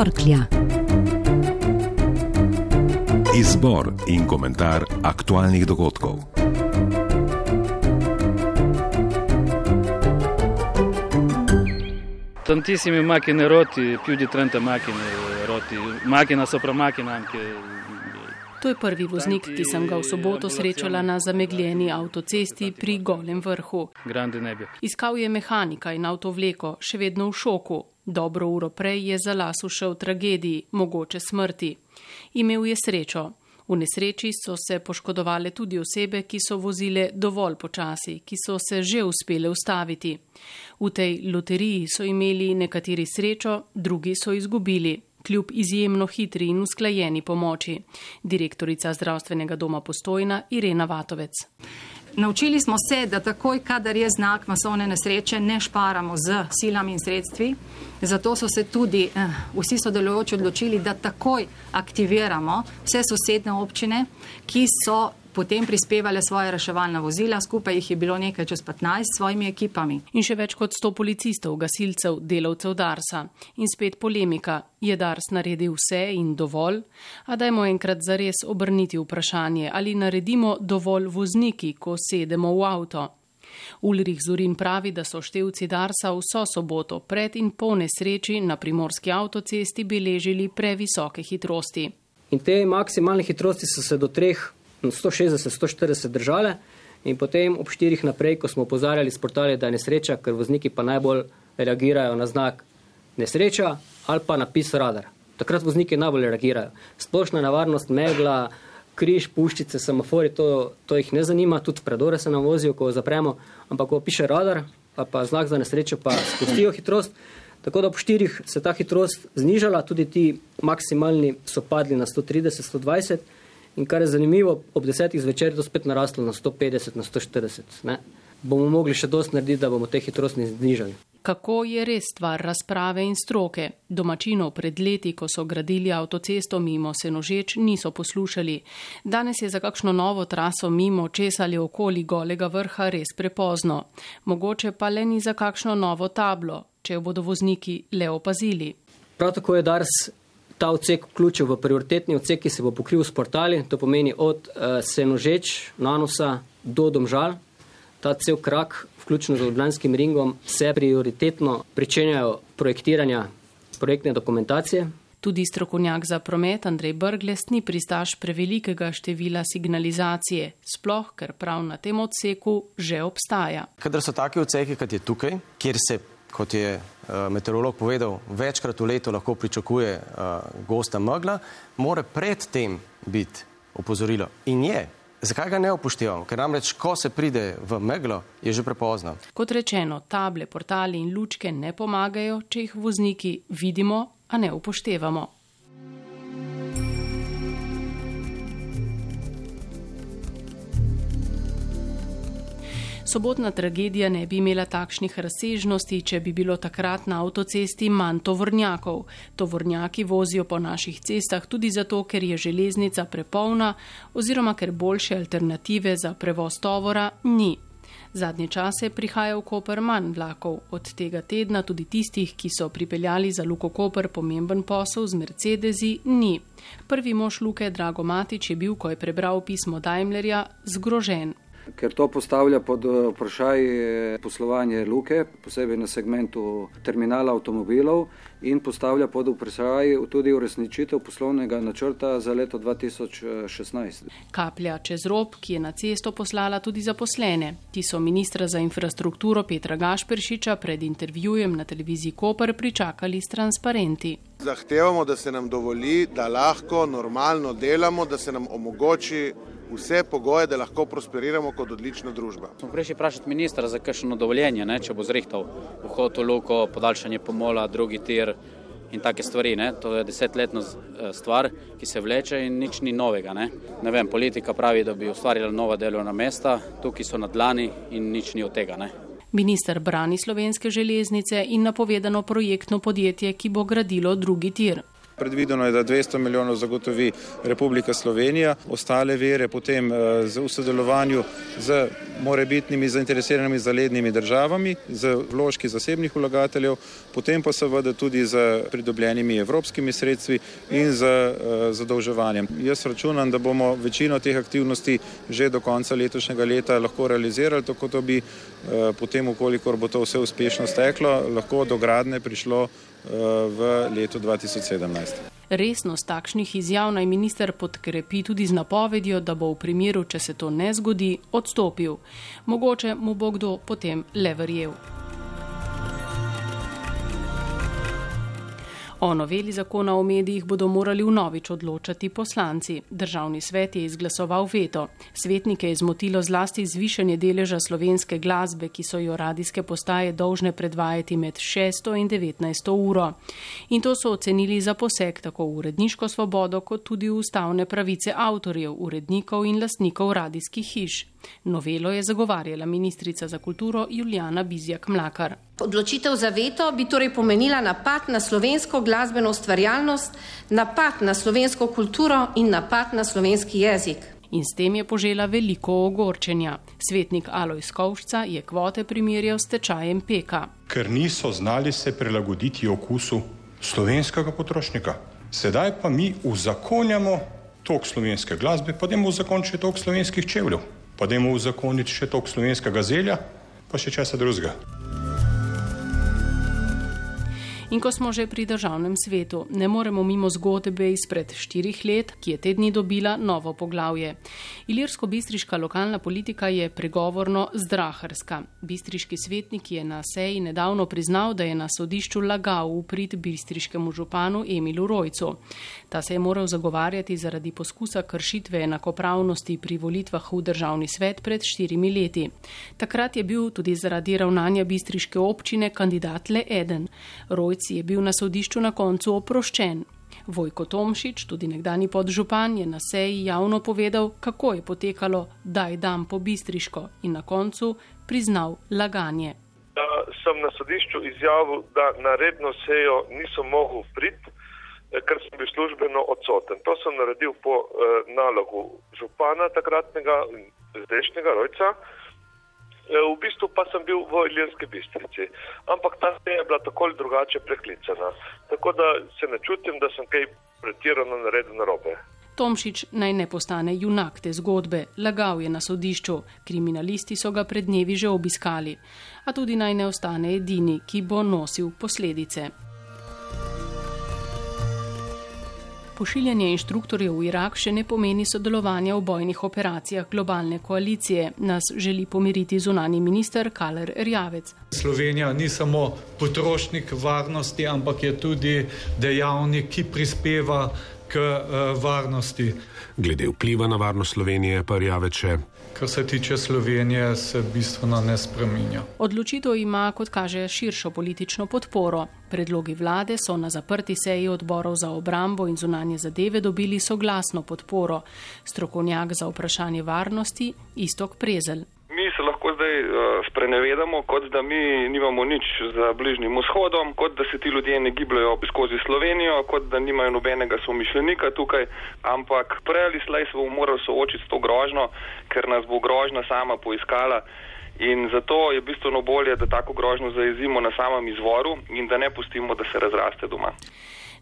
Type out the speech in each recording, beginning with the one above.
torklja. Izbor in komentar aktualnih dogodkov. Tantissimi macchine rotti, più di 30 macchine rotti, macchina sopra macchina anche. To je prvi voznik, ki sem ga v soboto srečala na zamegljeni avtocesti pri Golem vrhu. Iskal je mehanika in avtovleko, še vedno v šoku. Dobro uro prej je za las ušel tragediji, mogoče smrti. Imel je srečo. V nesreči so se poškodovale tudi osebe, ki so vozile dovolj počasi, ki so se že uspele ustaviti. V tej loteriji so imeli nekateri srečo, drugi so izgubili. Kljub izjemno hitri in usklajeni pomoči. Direktorica zdravstvenega doma Postojna Irena Vatovec. Naučili smo se, da takoj, kadar je znak masovne nesreče, ne šparamo z silami in sredstvi. Zato so se tudi eh, vsi sodelujoči odločili, da takoj aktiviramo vse sosedne občine, ki so potem prispevale svoje reševalna vozila, skupaj jih je bilo nekaj čez 15 s svojimi ekipami. In še več kot 100 policistov, gasilcev, delavcev Darsa. In spet polemika, je Dars naredil vse in dovolj? A dajmo enkrat zares obrniti vprašanje, ali naredimo dovolj vozniki, ko sedemo v avto. Ulrich Zurin pravi, da so števci Darsa vso soboto pred in po nesreči na primorski avtocesti beležili previsoke hitrosti. In te maksimalne hitrosti so se do 3 160-140 držale in potem ob štirih naprej, ko smo opozarjali s portali, da je nesreča, ker vozniki pa najbolj reagirajo na znak nesreča ali pa napis radar. Takrat vozniki najbolj reagirajo. Splošna nevarnost, megla, križ, puščice, semafori, to, to jih ne zanima, tudi predore se nam vozijo, ko zapremo, ampak ko piše radar, pa, pa znak za nesrečo, pa spustijo hitrost. Tako da ob štirih se ta hitrost znižala, tudi ti maksimalni so padli na 130-120. In kar je zanimivo, ob desetih zvečer je to spet naraslo na 150, na 140. Ne? Bomo mogli še dosti narediti, da bomo te hitrosti znižali. Kako je res stvar razprave in stroke? Domačinov pred leti, ko so gradili avtocesto mimo Senožeč, niso poslušali. Danes je za kakšno novo traso mimo česa ali okoli golega vrha res prepozno. Mogoče pa le ni za kakšno novo tablo, če jo bodo vozniki le opazili. Prav tako je Dars ta odsek vključil v prioritetni odsek, ki se bo pokril s portali, to pomeni od uh, Senožeč, Nanosa do Domžal. Ta cel krak, vključno z Ljubljanskim ringom, se prioritetno pričenjajo projektiranja projektne dokumentacije. Tudi strokovnjak za promet Andrej Brgles ni pristaš prevelikega števila signalizacije, sploh ker prav na tem odseku že obstaja. Kadar so take odseke, kot je tukaj, kjer se kot je meteorolog povedal, večkrat v letu lahko pričakuje uh, gosta megla, mora predtem biti opozorilo. In je. Zakaj ga ne upoštevamo? Ker namreč, ko se pride v meglo, je že prepozno. Kot rečeno, table, portali in lučke ne pomagajo, če jih vozniki vidimo, a ne upoštevamo. Sobotna tragedija ne bi imela takšnih razsežnosti, če bi bilo takrat na avtocesti manj tovornjakov. Tovornjaki vozijo po naših cestah tudi zato, ker je železnica prepolna oziroma ker boljše alternative za prevoz tovora ni. Zadnje čase prihaja v Koper manj vlakov, od tega tedna tudi tistih, ki so pripeljali za Luko Koper pomemben posel z Mercedesi, ni. Prvi mož Luke Drago Matič je bil, ko je prebral pismo Daimlerja, zgrožen ker to postavlja pod eh, vprašaj eh, poslovanje luke, posebej na segmentu terminala avtomobilov in postavlja pod vprašaj tudi uresničitev poslovnega načrta za leto 2016. Kaplja čez rob, ki je na cesto poslala tudi zaposlene. Ti so ministra za infrastrukturo Petra Gašperšiča pred intervjujem na televiziji Koper pričakali s transparenti. Zahtevamo, da se nam dovoli, da lahko normalno delamo, da se nam omogoči vse pogoje, da lahko prosperiramo kot odlična družba. Smo prišli vprašati ministra za kakšno dovoljenje, ne, če bo zrihtal vhod v luko, podaljšanje pomola, drugi tir in take stvari. Ne. To je desetletna eh, stvar, ki se vleče in nič ni novega. Ne. Ne vem, politika pravi, da bi ustvarila nova delovna mesta, tukaj so na dlani in nič ni od tega. Ne. Minister brani slovenske železnice in napovedano projektno podjetje, ki bo gradilo drugi tir. Predvideno je, da 200 milijonov zagotovi Republika Slovenija, ostale vere potem v sodelovanju z morebitnimi zainteresiranimi zalednimi državami, z vložki zasebnih vlagateljev, potem pa seveda tudi z pridobljenimi evropskimi sredstvi in z zadolževanjem. Jaz računam, da bomo večino teh aktivnosti že do konca letošnjega leta lahko realizirali, tako da bi potem, ukolikor bo to vse uspešno steklo, lahko do gradne prišlo v letu 2017. Resnost takšnih izjav naj minister podkrepi tudi z napovedjo, da bo v primeru, če se to ne zgodi, odstopil. Mogoče mu bo kdo potem le verjel. O noveli zakona o medijih bodo morali vnovič odločati poslanci. Državni svet je izglasoval veto. Svetnike je zmotilo zlasti zvišanje deleža slovenske glasbe, ki so jo radijske postaje dolžne predvajati med 6 in 19 uro. In to so ocenili za poseg tako v uredniško svobodo, kot tudi v ustavne pravice avtorjev, urednikov in lastnikov radijskih hiš. Novelo je zagovarjala ministrica za kulturo Julijana Bizjak Mlakar. Odločitev za veto bi torej pomenila napad na slovensko glasbeno ustvarjalnost, napad na slovensko kulturo in napad na slovenski jezik. In s tem je požela veliko ogorčenja. Svetnik Aloj Skovšca je kvote primerjal s tečajem peka. Ker niso znali se prilagoditi okusu slovenskega potrošnika. Sedaj pa mi uzakonjamo tok slovenske glasbe, pa dajmo uzakoniti še tok slovenskih čevljev pa da jim uzakoniti še tok slovenskega zelja, pa še česa drugega. In ko smo že pri državnem svetu, ne moremo mimo zgodbe izpred štirih let, ki je te dni dobila novo poglavje. Ilirsko-bistriška lokalna politika je pregovorno zdraharska. Bistriški svetnik je na seji nedavno priznal, da je na sodišču lagal v prid bistriškemu županu Emilu Rojcu. Ta se je moral zagovarjati zaradi poskusa kršitve enakopravnosti pri volitvah v državni svet pred štirimi leti. Takrat je bil tudi zaradi ravnanja bistriške občine kandidat le eden. Rojc Šarec je bil na sodišču na koncu oproščen. Vojko Tomšič, tudi nekdani podžupan, je na seji javno povedal, kako je potekalo daj dan po bistriško in na koncu priznal laganje. Da sem na sodišču izjavil, da na redno sejo nisem mogel priti, ker sem bil službeno odsoten. To sem naredil po eh, nalogu župana takratnega zdajšnjega rojca. Eh, v bistvu pa sem bil v Iljerski bistrici, ampak ta seja je bila tako ali drugače preklicana. Tako da se ne čutim, da sem kaj pretirano naredil na robe. Tomšič naj ne postane junak te zgodbe, lagal je na sodišču, kriminalisti so ga pred dnevi že obiskali, a tudi naj ne ostane edini, ki bo nosil posledice. Pošiljanje inštruktorjev v Irak še ne pomeni sodelovanja v bojnih operacijah globalne koalicije, nas želi pomiriti zunani minister Kaler Rjavec. Slovenija ni samo potrošnik varnosti, ampak je tudi dejavnik, ki prispeva k uh, varnosti. Glede vpliva na varnost Slovenije pa Rjavec še Kar se tiče Slovenije, se bistveno ne spreminja. Odločitev ima, kot kaže, širšo politično podporo. Predlogi vlade so na zaprti seji odborov za obrambo in zunanje zadeve dobili soglasno podporo. Strokovnjak za vprašanje varnosti Istok Prezel zdaj uh, sprenevedamo, kot da mi nimamo nič za bližnjim vzhodom, kot da se ti ljudje ne gibljajo skozi Slovenijo, kot da nimajo nobenega somišljenika tukaj, ampak prej ali slej se bomo morali soočiti s to grožno, ker nas bo grožna sama poiskala. In zato je bistveno bolje, da tako grožnjo zaezimo na samem izvoru in da ne pustimo, da se razraste doma.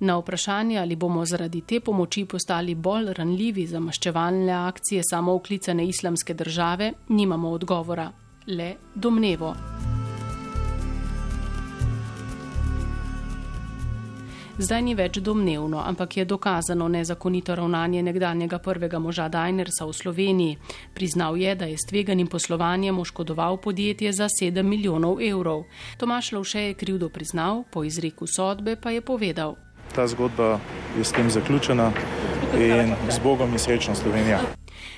Na vprašanje, ali bomo zaradi te pomoči postali bolj ranljivi za maščevalne akcije samouklicane islamske države, nimamo odgovora le domnevo. Zdaj ni več domnevno, ampak je dokazano nezakonito ravnanje nekdanjega prvega moža Dajnersa v Sloveniji. Priznal je, da je s tveganim poslovanjem oškodoval podjetje za 7 milijonov evrov. Tomaš Lovše je krivdo priznal, po izreku sodbe pa je povedal. Ta zgodba je s tem zaključena in z Bogom in srečno Slovenija.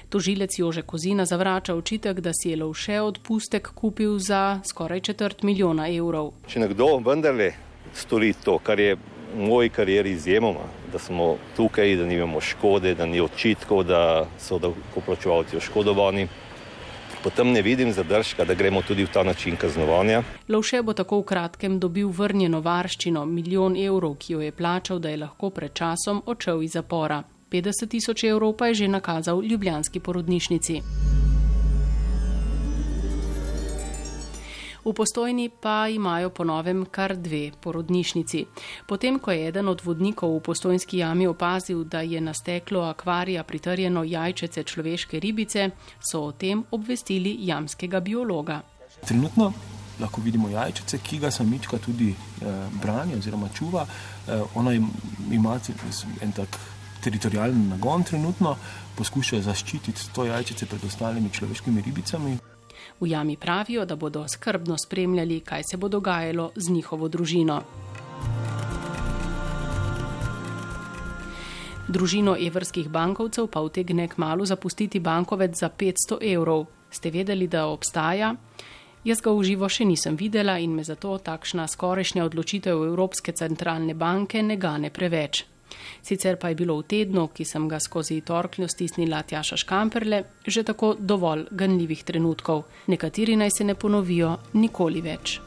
Tožilec Jože Kozina zavrača očitek, da si je Lovše odpustek kupil za skoraj četrt milijona evrov. Če nekdo vendarle stori to, kar je v moji karieri izjemoma, da smo tukaj, da nimamo škode, da ni očitkov, da so davkoplačevalci oškodovani, potem ne vidim zadržka, da gremo tudi v ta način kaznovanja. Lovše bo tako v kratkem dobil vrnjeno varščino, milijon evrov, ki jo je plačal, da je lahko pred časom odšel iz zapora. 50 tisoč evrov pa je že nakazal ljubljanski porodnišnici. V postojni pa imajo po novem kar dve porodnišnici. Potem, ko je eden od vodnikov v postojnski jami opazil, da je na steklo akvarija pritrjeno jajčece človeške ribice, so o tem obvestili jamskega biologa. Trenutno lahko vidimo jajčice, ki ga samička tudi eh, brani oziroma čuva. Eh, ona ima en tak teritorijalni nagon trenutno, poskuša zaščititi to jajčice pred ostalimi človeškimi ribicami. V jami pravijo, da bodo skrbno spremljali, kaj se bo dogajalo z njihovo družino. Družino evrskih bankovcev pa utegne k malu zapustiti bankovec za 500 evrov. Ste vedeli, da obstaja? Jaz ga v živo še nisem videla in me zato takšna skorajšnja odločitev Evropske centralne banke ne gane preveč. Sicer pa je bilo v tednu, ki sem ga skozi torkljo stisnila Tjaša Škamperle, že tako dovolj ganljivih trenutkov. Nekateri naj se ne ponovijo nikoli več.